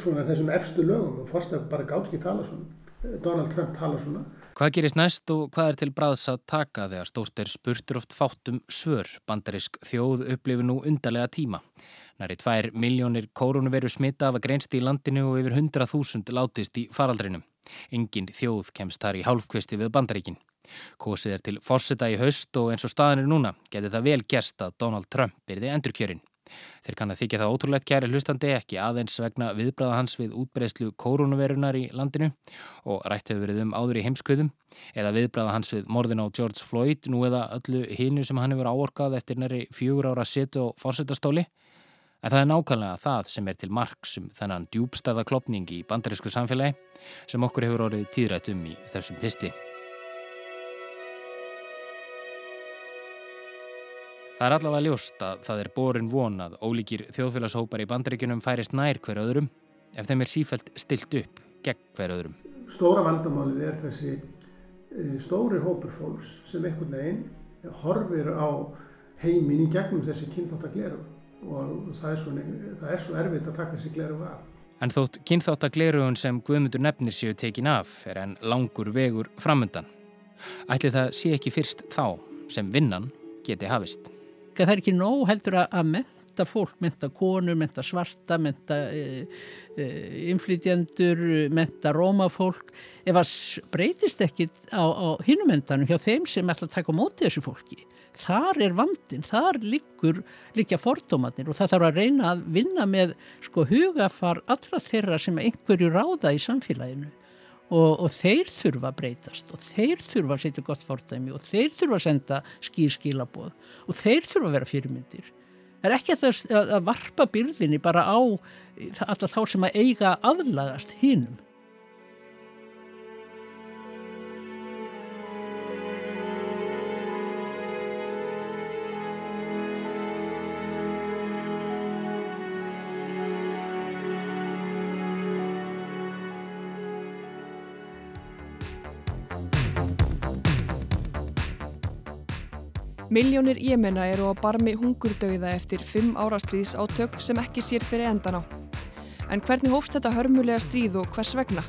svona þessum efstu lögum og fórseta bara gátt ekki tala svona. Donald Trump tala svona Hvað gerist næst og hvað er til bræðs að taka þegar stórt er spurtur oft fátum svör bandarisk þjóð upplifu nú undarlega tíma? Næri tvær miljónir koronaviru smita af að greinst í landinu og yfir 100.000 látist í faraldrinum. Engin þjóð kemst þar í hálfkvisti við bandaríkin. Kosið er til fórseta í haust og eins og staðinir núna getið það vel gerst að Donald Trump byrði endurkjörin. Þeir kann að þykja það ótrúlegt kæri hlustandi ekki aðeins vegna viðbræða hans við útbreyslu koronavirunar í landinu og rætt hefur verið um áður í heimskvöðum eða viðbræða hans við morðin á George Floyd nú eða öllu hinu sem hann hefur áorkað eftir næri fjögur ára setu og fórsetastóli. En það er nákvæmlega það sem er til marg sem um þennan djúbstæða klopning í bandarísku samfélagi sem okkur hefur orðið tíðrætt um í þessum pisti. Það er allavega ljóst að það er borin von að ólíkir þjóðfélagshópar í bandaríkunum færist nær hver öðrum ef þeim er sífælt stilt upp gegn hver öðrum. Stóra vandamálið er þessi e, stóri hópur fólks sem einhvern veginn horfir á heimin í gegnum þessi kynþáttakleru og það er, svo, það er svo erfitt að taka þessi gleru af. En þótt kynþáttakleruun sem Guðmundur nefnir séu tekin af er enn langur vegur framöndan. Ætli það sé ekki fyrst þá sem vinnan geti hafist það er ekki nóg heldur að menta fólk, menta konur, menta svarta, menta e, e, inflytjendur, menta rómafólk ef að breytist ekki á, á hinumentanum hjá þeim sem ætla að taka móti þessu fólki. Þar er vandin, þar líkur líka fordómanir og það þarf að reyna að vinna með sko hugafar allra þeirra sem einhverju ráða í samfélaginu og, og þeir þurfa að breytast og þeir þurfa að setja gott fordæmi og þeir þurfa að senda skýr skilaboð og þeir þurfa að vera fyrirmyndir. Það er ekki að, að varpa byrðinni bara á alltaf þá sem að eiga aðlagast hinnum. Miljónir Jemena eru á barmi hungurdauða eftir fimm árastriðs átök sem ekki sér fyrir endan á. En hvernig hófst þetta hörmulega stríð og hvers vegna?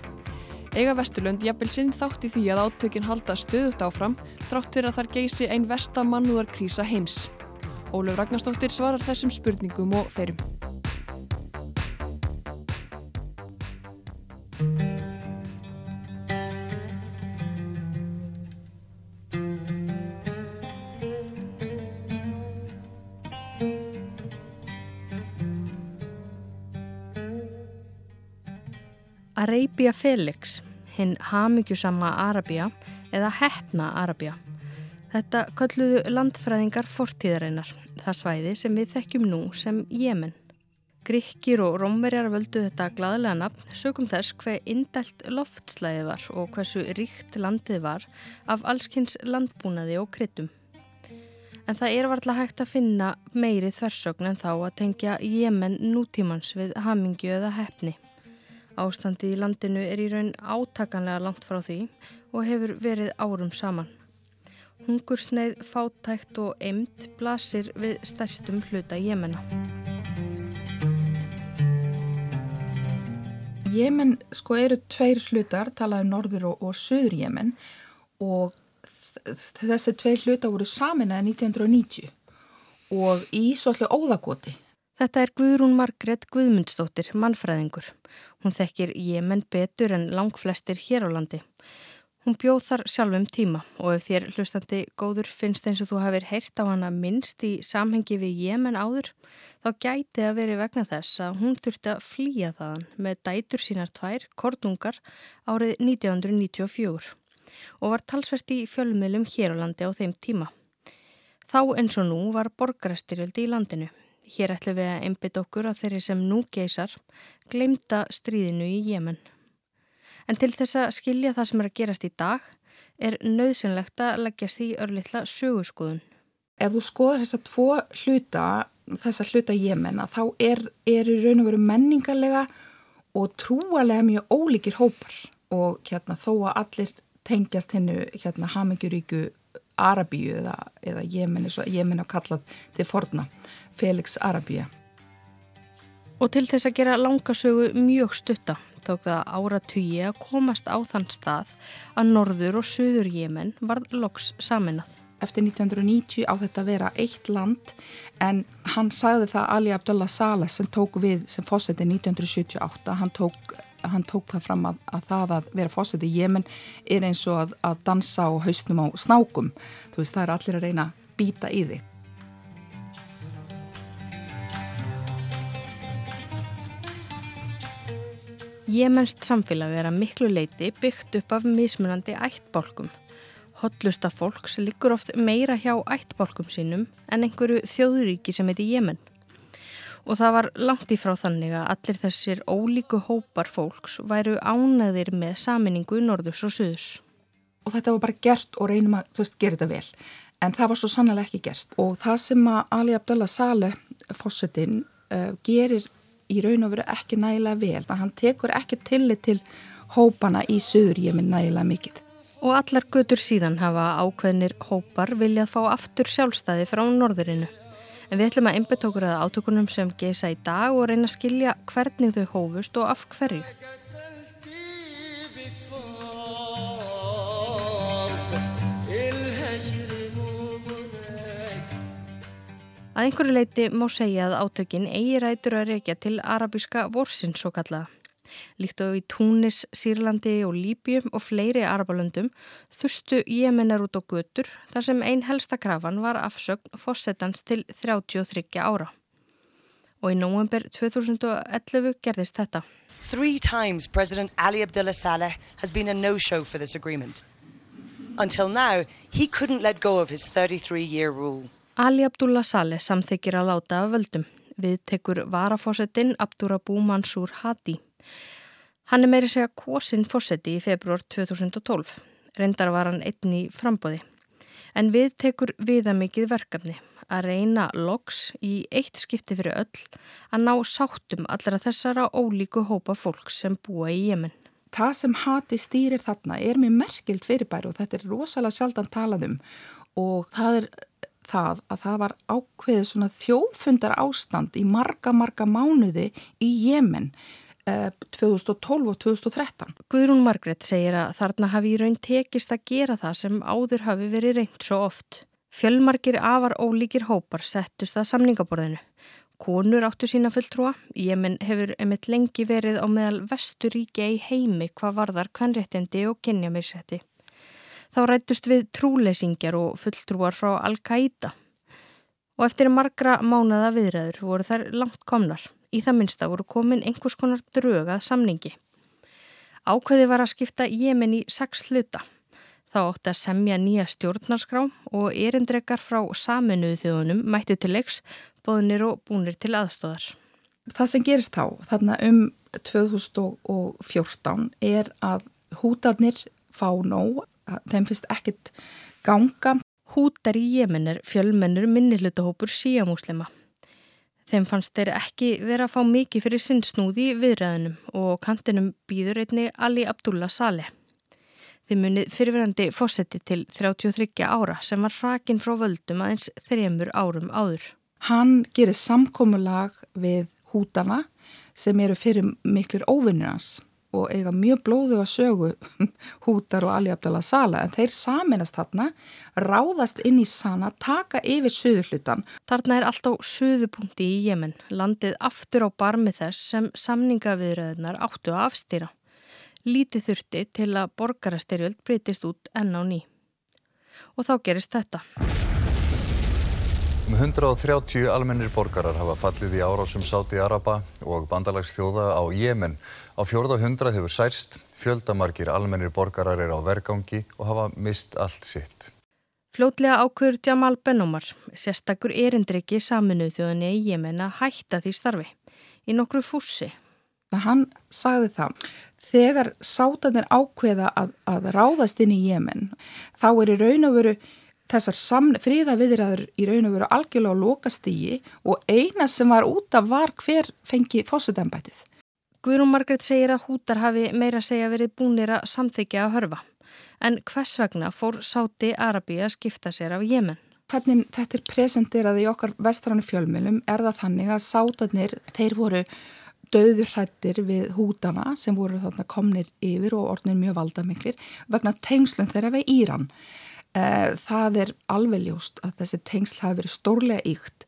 Ega Vesturlund jafnvel sinn þátti því að átökin halda stöðut áfram þrátt fyrir að þar geysi einn vestamannúðarkrísa heims. Ólef Ragnarstóttir svarar þessum spurningum og feirum. Arabia Felix, hinn hamigjusama Arabia eða hefna Arabia. Þetta kalluðu landfræðingar fortíðarinnar það svæði sem við þekkjum nú sem Jemen. Grykkir og rómverjar völdu þetta gladlega nafn sögum þess hver indælt loftslæði var og hversu ríkt landið var af allskynns landbúnaði og kryttum. En það er varðla hægt að finna meiri þversögn en þá að tengja Jemen nútímans við hamingju eða hefni. Ástandið í landinu er í raun átakanlega langt frá því og hefur verið árum saman. Hungursneið, fátækt og eimt blasir við stærstum hluta Jemena. Jemen sko eru tveir hlutar, talaðu um norður og, og söður Jemen og þessi tveir hlutar voru saminaði 1990 og í svolítið óðagoti. Þetta er Guðrún Margret Guðmundsdóttir, mannfræðingur. Hún þekkir Jemen betur en langflestir hér á landi. Hún bjóð þar sjálfum tíma og ef þér hlustandi góður finnst eins og þú hafið heyrt á hana minnst í samhengi við Jemen áður, þá gæti að veri vegna þess að hún þurfti að flýja þaðan með dætur sínar tvær, kornungar, árið 1994 og var talsvert í fjölmiðlum hér á landi á þeim tíma. Þá eins og nú var borgarastyrjöldi í landinu. Hér ætlum við að einbita okkur á þeirri sem nú geysar, glemta stríðinu í Jemen. En til þess að skilja það sem er að gerast í dag er nöðsynlegt að leggjast í örlittla sögurskoðun. Ef þú skoðar þessa tvo hluta, þessa hluta Jemena, þá er, er í raun og veru menningarlega og trúalega mjög ólíkir hópar og hérna, þó að allir tengjast hennu hérna, hamingjuríku Arabíu eða, eða Jemen, Jemen á kallað til forna, Felix Arabíu. Og til þess að gera langasögu mjög stutta tók það áratugi að komast á þann stað að norður og söður Jemen varð loks saminað. Eftir 1990 á þetta að vera eitt land en hann sagði það Ali Abdullah Saleh sem tók við sem fósetti 1978, hann tók, hann tók það fram að, að það að vera fósetti í Jemen er eins og að, að dansa á hausnum á snákum. Þú veist það er allir að reyna að býta í þig. Jemenst samfélag er að miklu leiti byggt upp af mismunandi ættbálkum. Hotlusta fólks liggur oft meira hjá ættbálkum sínum en einhverju þjóðuríki sem heiti Jemen. Og það var langt í frá þannig að allir þessir ólíku hópar fólks væru ánæðir með saminningu norðus og suðus. Og þetta var bara gert og reynum að veist, gera þetta vel. En það var svo sannlega ekki gert. Og það sem að Ali Abdullah Saleh, fósettin, uh, gerir í raun og veru ekki nægilega vel þannig að hann tekur ekki tillit til hópana í söður ég minn nægilega mikið. Og allar götur síðan hafa ákveðnir hópar viljað fá aftur sjálfstæði frá norðurinu. En við ætlum að einbetókur að átökunum sem geisa í dag og reyna að skilja hvernig þau hófust og af hverju. Að einhverju leiti má segja að átökin eigi rætur að reykja til arabíska vorsins svo kallaða. Líkt og í Túnis, Sýrlandi og Líbjum og fleiri arabalöndum þurstu jemennar út á götur þar sem einn helsta krafan var afsögn fósettans til 33 ára. Og í nóvember 2011 gerðist þetta. Three times President Ali Abdullah Saleh has been a no-show for this agreement. Until now, he couldn't let go of his 33-year rule. Ali Abdullah Saleh samþykir að láta af völdum. Við tekur varafósettin Abdurabú Mansur Hadi. Hann er meiri segja kvosinn fósetti í februar 2012. Reyndar var hann einn í frambóði. En við tekur viðamikið verkefni að reyna loks í eitt skipti fyrir öll að ná sáttum allra þessara ólíku hópa fólk sem búa í Jemen. Það sem Hadi stýrir þarna er mjög merkild fyrirbæri og þetta er rosalega sjaldan talað um og það er það að það var ákveðið svona þjóðfundar ástand í marga, marga mánuði í Jemen eh, 2012 og 2013. Guðrún Margret segir að þarna hafi í raun tekist að gera það sem áður hafi verið reynd svo oft. Fjölmarkir afar ólíkir hópar settust að samningaborðinu. Konur áttu sína fulltrúa. Jemen hefur emitt lengi verið á meðal vesturíkja í heimi hvað varðar kvennréttindi og kynjamissetti. Þá rættust við trúleysingjar og fulltrúar frá Al-Qaida. Og eftir margra mánada viðræður voru þær langt komnar. Í það minnsta voru komin einhvers konar drögað samningi. Ákveði var að skipta Jemen í sex hluta. Þá ótti að semja nýja stjórnarskrá og erindrekar frá saminuðu þjóðunum mættu til leiks, bóðinir og búnir til aðstóðar. Það sem gerist þá, þarna um 2014, er að hútarnir fá nóg, þeim finnst ekkit ganga. Hútar í Jemen er fjölmennur minnihlutahópur síamúslima. Þeim fannst þeir ekki vera að fá mikið fyrir sinnsnúði viðræðunum og kantinum býður einni Ali Abdullah Saleh. Þeim munið fyrirverandi fósetti til 33 ára sem var rakin frá völdum aðeins þremur árum áður. Hann gerir samkómulag við hútana sem eru fyrir miklir óvinnur hans og eiga mjög blóðu að sögu hútar og Ali Abdallah Sala en þeir saminast þarna, ráðast inn í Sana, taka yfir söðurhlutan. Þarna er allt á söðupunkti í Jemen, landið aftur á barmi þess sem samningaviðröðunar áttu að afstýra. Lítið þurfti til að borgarastyrjöld breytist út enn á ný. Og þá gerist þetta. Um 130 almennir borgarar hafa fallið í árásum Sáti Araba og bandalagsþjóða á Jemen. Á fjórða hundra hefur særst, fjöldamarkir almennir borgarar er á vergangi og hafa mist allt sitt. Fljótlega ákveður Jamal Benomar, sérstakur erindriki saminuð þjóðinni í Jemen að hætta því starfi í nokkru fússi. Hann sagði það, þegar sátanir ákveða að, að ráðast inn í Jemen, þá er í raun og veru þessar fríða viðræður í raun og veru algjörlega á lokastígi og eina sem var út af var hver fengi fósitembætið. Guðrún Margret segir að hútar hafi meira segja verið búinir að samþykja að hörfa. En hvers vegna fór Sáti Arabi að skipta sér af Jemen? Hvernig þetta er presenterað í okkar vestrannu fjölmjölum er það þannig að sátarnir, þeir voru döðurrættir við hútana sem voru þarna komnir yfir og orðinir mjög valdamiklir vegna tengslun þeirra við Íran. Eh, það er alveg ljóst að þessi tengsl hafi verið stórlega ykt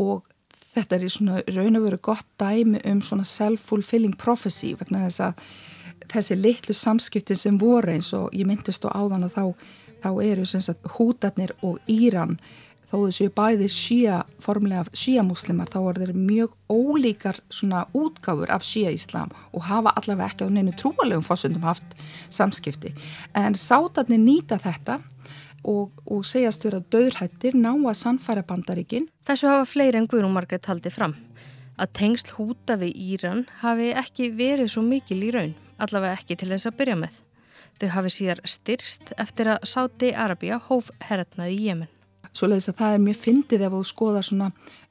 og þetta er í svona raun og veru gott dæmi um svona self-fulfilling prophecy vegna þess að þessi litlu samskiptin sem voru eins og ég myndist á áðan að þá, þá eru hútarnir og Íran. Þó þessu bæði síja formulega síjamuslimar þá er þeir mjög ólíkar svona útgáfur af síjaíslam og hafa allavega ekki á neinu trúalegum fósundum haft samskipti. En sátarnir nýta þetta og, og segjast vera döðrættir ná að sannfæra bandaríkin. Þessu hafa fleiri en Guðrún Margret haldið fram. Að tengsl húta við Íran hafi ekki verið svo mikil í raun, allavega ekki til þess að byrja með. Þau hafi síðar styrst eftir að Sáti Arabia hóf herratnaði í Jemen. Svo leiðis að það er mjög fyndið ef þú skoðar svona,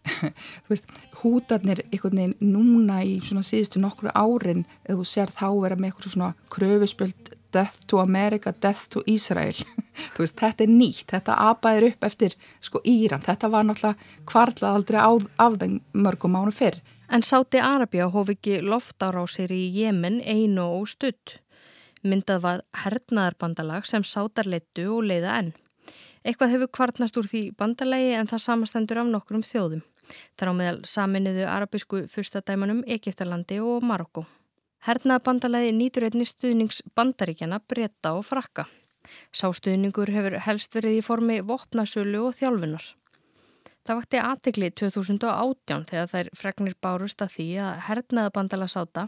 þú veist, hútarnir einhvern veginn núna í svona síðustu nokkru árin, eða þú ser þá vera með eitthvað svona kröfuspöld Death to America, Death to Israel veist, þetta er nýtt, þetta aðbæðir upp eftir sko Íran, þetta var náttúrulega kvarlað aldrei á, af þeim mörgum mánu fyrr. En Sáti Arabia hóf ekki loftárásir í Jemen einu og stutt. Myndað var hernaðarbandalag sem sátar leittu og leiða enn. Eitthvað hefur kvartnast úr því bandalagi en það samastendur af nokkrum þjóðum. Þar á meðal saminuðu arabisku fyrstadæmanum Egiptalandi og Marokko. Hernaðabandalagi nýtur einni stuðnings bandaríkjana breyta og frakka. Sástuðningur hefur helst verið í formi vopnasölu og þjálfunar. Það vakti aðtegli 2018 þegar þær fregnir bárust að því að hernaðabandala sáta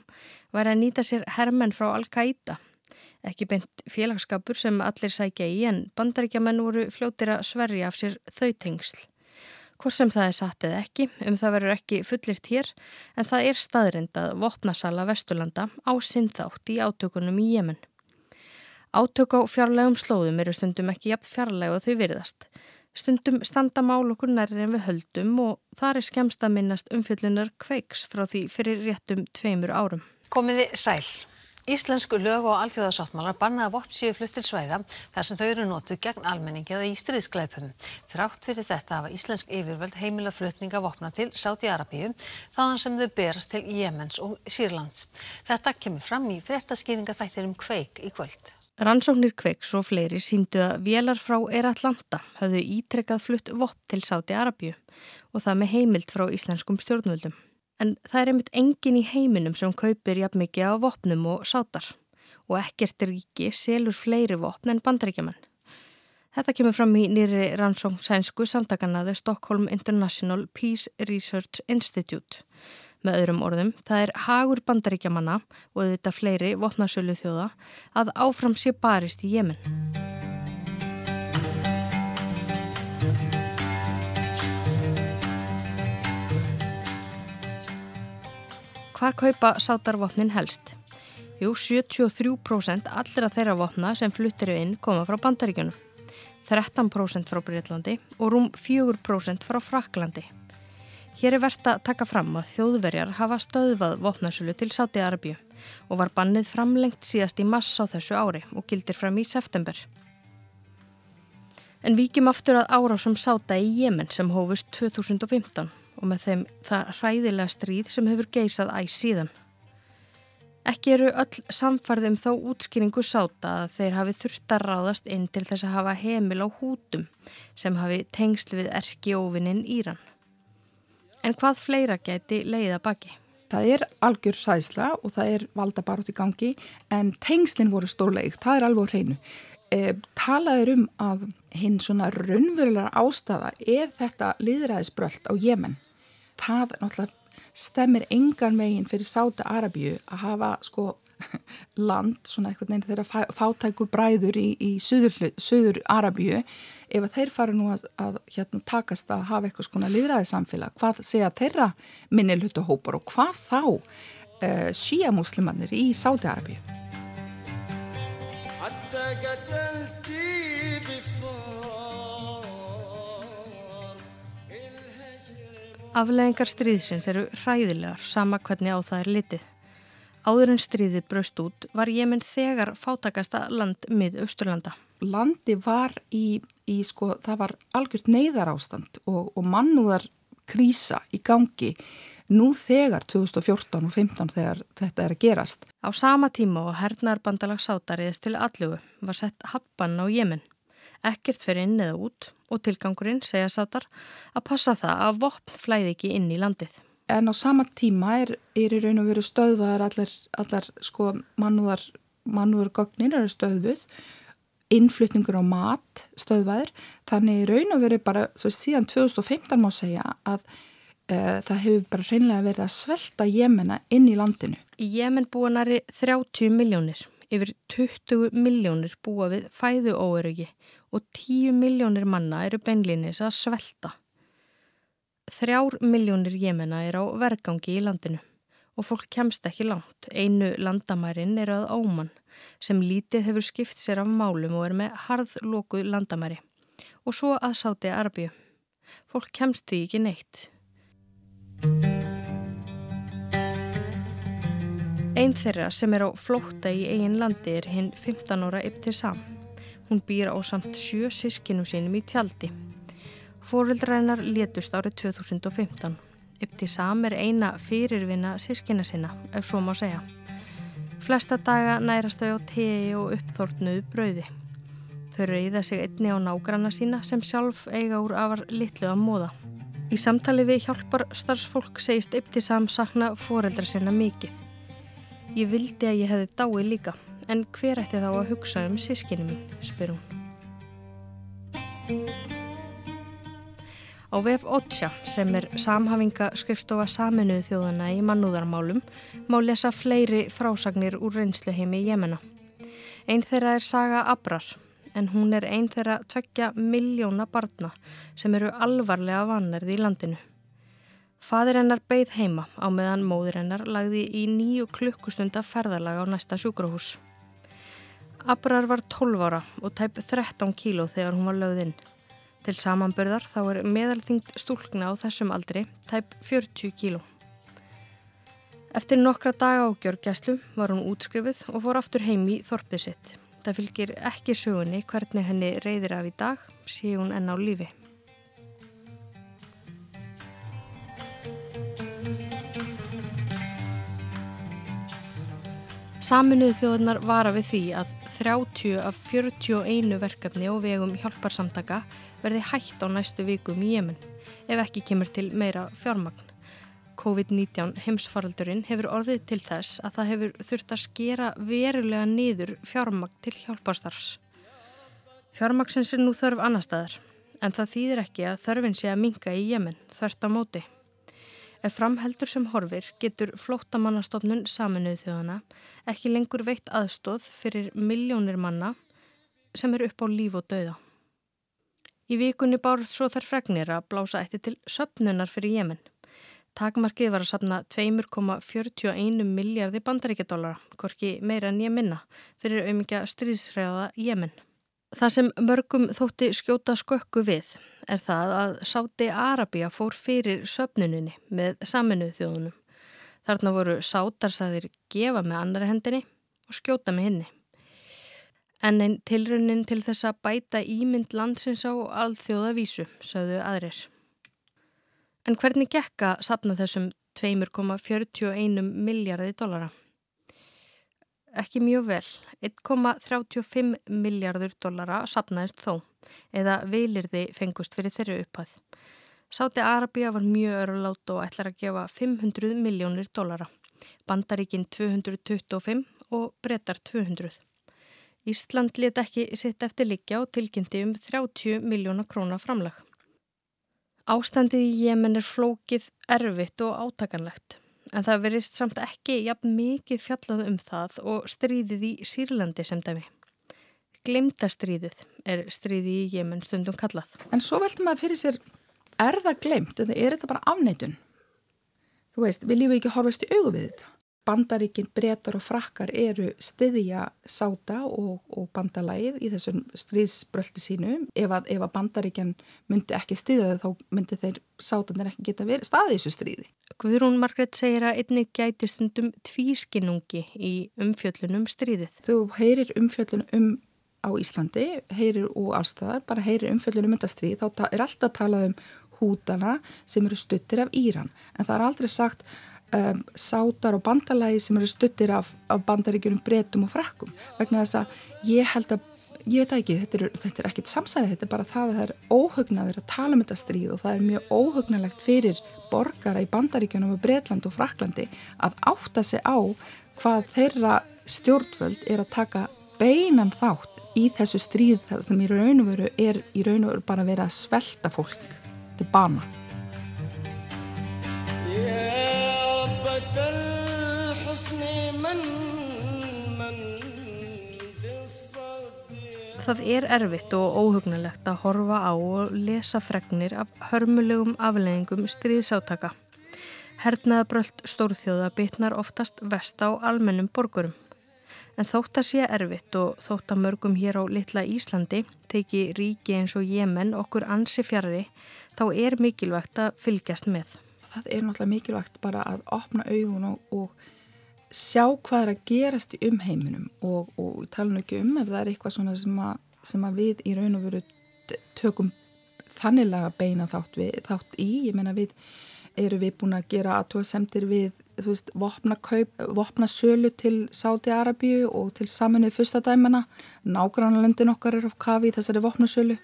væri að nýta sér hermenn frá Al-Qaida. Ekki beint félagskapur sem allir sækja í en bandaríkjaman voru fljóttir að sverja af sér þau tengsl. Hvort sem það er satt eða ekki, um það verður ekki fullirt hér, en það er staðrind að vopnasala Vesturlanda á sinn þátt í átökunum í Jemen. Átök á fjarlægum slóðum eru stundum ekki jafn fjarlæg og þau virðast. Stundum standa mál okkur nærri en við höldum og þar er skemst að minnast umfyllunar kveiks frá því fyrir réttum tveimur árum. Komiði sæl. Íslensku lög og alþjóðarsáttmálar bannaða vopn séu flutt til svæða þar sem þau eru notuð gegn almenningi eða í stríðskleipum. Þrátt fyrir þetta hafa íslensk yfirvöld heimila flutninga vopna til Sáti-Arabíu þaðan sem þau berast til Jemens og Sýrlands. Þetta kemur fram í fréttaskýringa þættir um kveik í kvöld. Rannsóknir kveiks og fleiri síndu að vélar frá Eratlanda hafðu ítrekkað flutt vopn til Sáti-Arabíu og það með heimild frá íslenskum stjórnvöldum. En það er einmitt engin í heiminum sem kaupir jafn mikið á vopnum og sátar og ekkert ríki selur fleiri vopn en bandaríkjaman. Þetta kemur fram í nýri rannsókn sænsku samtakanaði Stockholm International Peace Research Institute. Með öðrum orðum, það er hagur bandaríkjamanna og þetta fleiri vopnasölu þjóða að áfram sé barist í Jemen. Hvar kaupa sátarvopnin helst? Jú, 73% allra þeirra vopna sem fluttir inn koma frá bandaríkjunum. 13% frá Breitlandi og rúm 4% frá Fraklandi. Hér er verðt að taka fram að þjóðverjar hafa stöðvað vopnasölu til Sáti-Arabíu og var bannið framlengt síðast í mass á þessu ári og gildir fram í september. En vikjum aftur að árásum Sáta í Jemen sem hófust 2015 og með þeim það hræðilega stríð sem hefur geysað æg síðan. Ekki eru öll samfarðum þá útskýringu sáta að þeir hafi þurft að ráðast inn til þess að hafa heimil á hútum sem hafi tengsl við erki óvinnin Íran. En hvað fleira geti leiða baki? Það er algjör sæsla og það er valda bara út í gangi en tengslinn voru stórleik, það er alveg hreinu. E, talað er um að hinn svona raunverulega ástafa er þetta liðræðisbröld á Jemen. Það náttúrulega stemmir engan meginn fyrir Sáta Arabíu að hafa sko land, svona eitthvað neina þeirra fátæku bræður í, í söður, söður Arabíu ef að þeir fara nú að, að hérna, takast að hafa eitthvað svona liðræði samfélag, hvað segja þeirra minni hlutahópar og hvað þá uh, síamuslimannir í Sáti Arabíu Afleðingar stríðsins eru hræðilegar sama hvernig á það er litið. Áður en stríðið braust út var Jemen þegar fátakasta land mið Östurlanda. Landi var í, í sko, það var algjört neyðar ástand og, og mannúðar krísa í gangi nú þegar 2014 og 2015 þegar þetta er að gerast. Á sama tíma og hernar bandalagsátariðist til allugu var sett happan á Jemen. Ekkert fyrir inn eða út og tilgangurinn, segja sátar, að passa það að vopn flæði ekki inn í landið. En á sama tíma er, er í raun og veru stöðvaðar allar, allar sko mannúðar, mannúðar gognir eru stöðvuð, innflutningur á mat stöðvaðir, þannig í raun og veru bara svo síðan 2015 má segja að það hefur bara reynlega verið að svelta Jemena inn í landinu. Í Jemen búa næri 30 miljónir, yfir 20 miljónir búa við fæðu óerögi og 10 miljónir manna eru beinlinis að svelta. Þrjár miljónir jemena er á vergangi í landinu og fólk kemst ekki langt. Einu landamærin er að Óman sem lítið hefur skipt sér af málum og er með harðlókuð landamæri og svo að sáti Arbíu. Fólk kemst því ekki neitt. Einn þeirra sem er á flótta í eigin landi er hinn 15 ára Ibtisam. Hún býr á samt sjö sískinum sínum í tjaldi. Fóreldrænar létust árið 2015. Ibtisam er eina fyrirvinna sískina sinna, ef svo má segja. Flesta daga nærast þau á tegi og uppþórnuðu brauði. Þau reyða sig einni á nágranna sína sem sjálf eiga úr afar litlu að móða. Í samtali við hjálpar starfsfólk segist Ibtisam sakna fóreldra sinna mikið. Ég vildi að ég hefði dáið líka. En hver ætti þá að hugsa um sískinni mín, spyr hún. Á VF Otja, sem er samhafinga skrifstofa saminuðu þjóðana í mannúðarmálum, má lesa fleiri frásagnir úr reynsluheimi í Jemena. Einn þeirra er Saga Abrar, en hún er einn þeirra tvekja miljóna barna sem eru alvarlega vannerði í landinu. Fadir hennar beigð heima á meðan móður hennar lagði í nýju klukkustunda ferðarlag á næsta sjúkrahús. Abrar var 12 ára og tæp 13 kíló þegar hún var lögðinn. Til samanbörðar þá er meðalþyngd stúlkna á þessum aldri tæp 40 kíló. Eftir nokkra daga á gjörgjæslu var hún útskrifuð og fór aftur heim í þorpið sitt. Það fylgir ekki sögunni hvernig henni reyðir af í dag, sé hún enn á lífi. Saminuðu þjóðunar vara við því að 30 af 41 verkefni og vegum hjálparsamtaka verði hægt á næstu vikum í Jemen ef ekki kemur til meira fjármagn. COVID-19 heimsfaraldurinn hefur orðið til þess að það hefur þurft að skera verulega niður fjármagn til hjálparstarfs. Fjármagsins er nú þörf annar staðar en það þýðir ekki að þörfin sé að minga í Jemen þvert á móti. Ef framheldur sem horfir getur flóttamannastofnun saminuð þjóðana ekki lengur veitt aðstóð fyrir miljónir manna sem eru upp á líf og dauða. Í vikunni bárð svo þær fregnir að blása eftir til söpnunar fyrir Jemen. Takmarkið var að sapna 2,41 miljardi bandaríkjadólara, hvorki meira en ég minna, fyrir auðmyggja stríðsræða Jemen. Það sem mörgum þótti skjóta skökku við er það að Sáti Arabia fór fyrir söpnuninni með saminuð þjóðunum. Þarna voru sátarsæðir gefa með annari hendinni og skjóta með henni. En einn tilraunin til þess að bæta ímynd landsins á alþjóðavísu, sögðu aðrir. En hvernig gekk að sapna þessum 2,41 miljardi dollara? Ekki mjög vel. 1,35 miljardur dollara sapnaðist þó, eða vilirði fengust fyrir þeirri upphæð. Sáti Arabia var mjög örulát og ætlar að gefa 500 miljónir dollara. Bandaríkin 225 og brettar 200. Ísland let ekki sitt eftir líkja og tilkynnti um 30 miljóna króna framlag. Ástandið í Jemen er flókið, erfitt og átakanlegt. En það verist samt ekki jafn mikið fjallað um það og stríðið í Sýrlandi sem dæmi. Glemta stríðið er stríði í Jemen stundum kallað. En svo veltum maður fyrir sér, er það glemt eða er þetta bara afneitun? Þú veist, við lífum ekki horfast í augu við þetta. Bandaríkin, breytar og frakkar eru stiðja sáta og, og bandalægið í þessum stríðsbröldi sínu. Ef að, ef að bandaríkjan myndi ekki stiðja þau þá myndi þeir sátanir ekki geta verið staðið í þessu stríði. Guðrún Margret segir að einnig gæti stundum tvískinungi í umfjöllunum stríðið. Þú heyrir umfjöllunum um á Íslandi, heyrir og allstaðar, bara heyrir umfjöllunum um þetta stríð, þá er alltaf talað um hútana sem eru stuttir af Íran. En það er aldrei sagt um, sátar og bandalagi sem eru stuttir af, af bandaríkjunum breytum og frakkum. Vegna þess að ég held að ég veit ekki, þetta er, þetta er ekkit samsærið þetta er bara það að það er óhugnaður að tala um þetta stríð og það er mjög óhugnalegt fyrir borgara í bandaríkjunum og Breitland og Fraklandi að átta sig á hvað þeirra stjórnvöld er að taka beinan þátt í þessu stríð það sem í raun og veru er í raun og veru bara verið að svelta fólk til bana Það er erfitt og óhugnulegt að horfa á og lesa fregnir af hörmulegum afleggingum stríðsátaka. Hernaðabröld stórþjóða bitnar oftast vest á almennum borgurum. En þótt að sé erfitt og þótt að mörgum hér á litla Íslandi teki ríki eins og Jemen okkur ansi fjari, þá er mikilvægt að fylgjast með. Það er náttúrulega mikilvægt bara að opna augun og, og sjá hvað er að gerast í umheiminum og, og tala nú ekki um ef það er eitthvað svona sem að, sem að við í raun og veru tökum þanniglega beina þátt, við, þátt í, ég menna við eru við búin að gera aðtóðasemtir við, þú veist, vopna, kaup, vopna sölu til Sáti Arabíu og til saminuð fyrstadæmana nágrannalöndin okkar er á kafi í þessari vopna sölu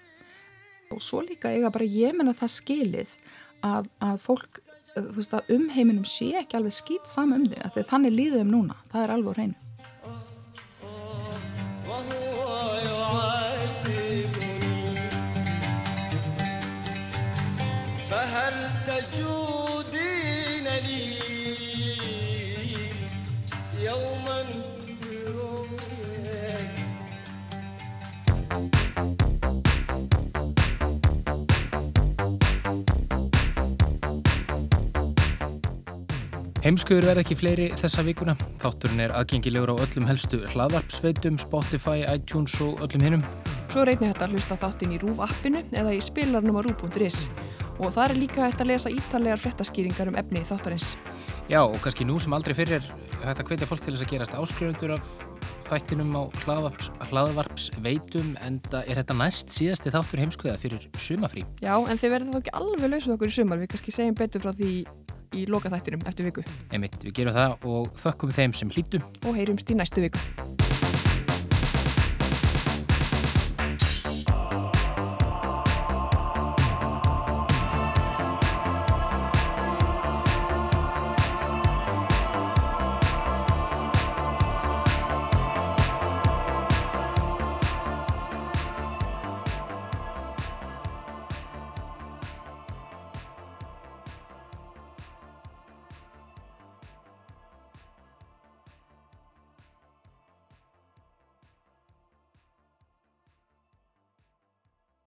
og svo líka eiga bara ég menna það skilið að, að fólk þú veist að umheiminum sé ekki alveg skýt saman um þig þannig líðum um núna, það er alveg á hreinu Heimskuður verð ekki fleiri þessa vikuna. Þátturinn er aðgengilegur á öllum helstu hlaðvarpsveitum, Spotify, iTunes og öllum hinnum. Svo reynir þetta að hlusta þáttinn í RÚV appinu eða í spilarnum á rúv.is og það er líka hægt að lesa ítarlegar frettaskýringar um efni þáttarins. Já og kannski nú sem aldrei fyrir hægt að hvetja fólk til þess að gerast áskrifundur af þættinum á hlaðvarps, hlaðvarpsveitum en er þetta næst síðasti þáttur heimskuða fyrir sumafrí? Já en þið verðum þá ekki alveg lausað okkur í sumar, við kannski segjum betur frá því í lokaþættinum eftir viku. Einmitt, við gerum það og þökkum þeim sem hlýtu og heyrumst í næstu viku.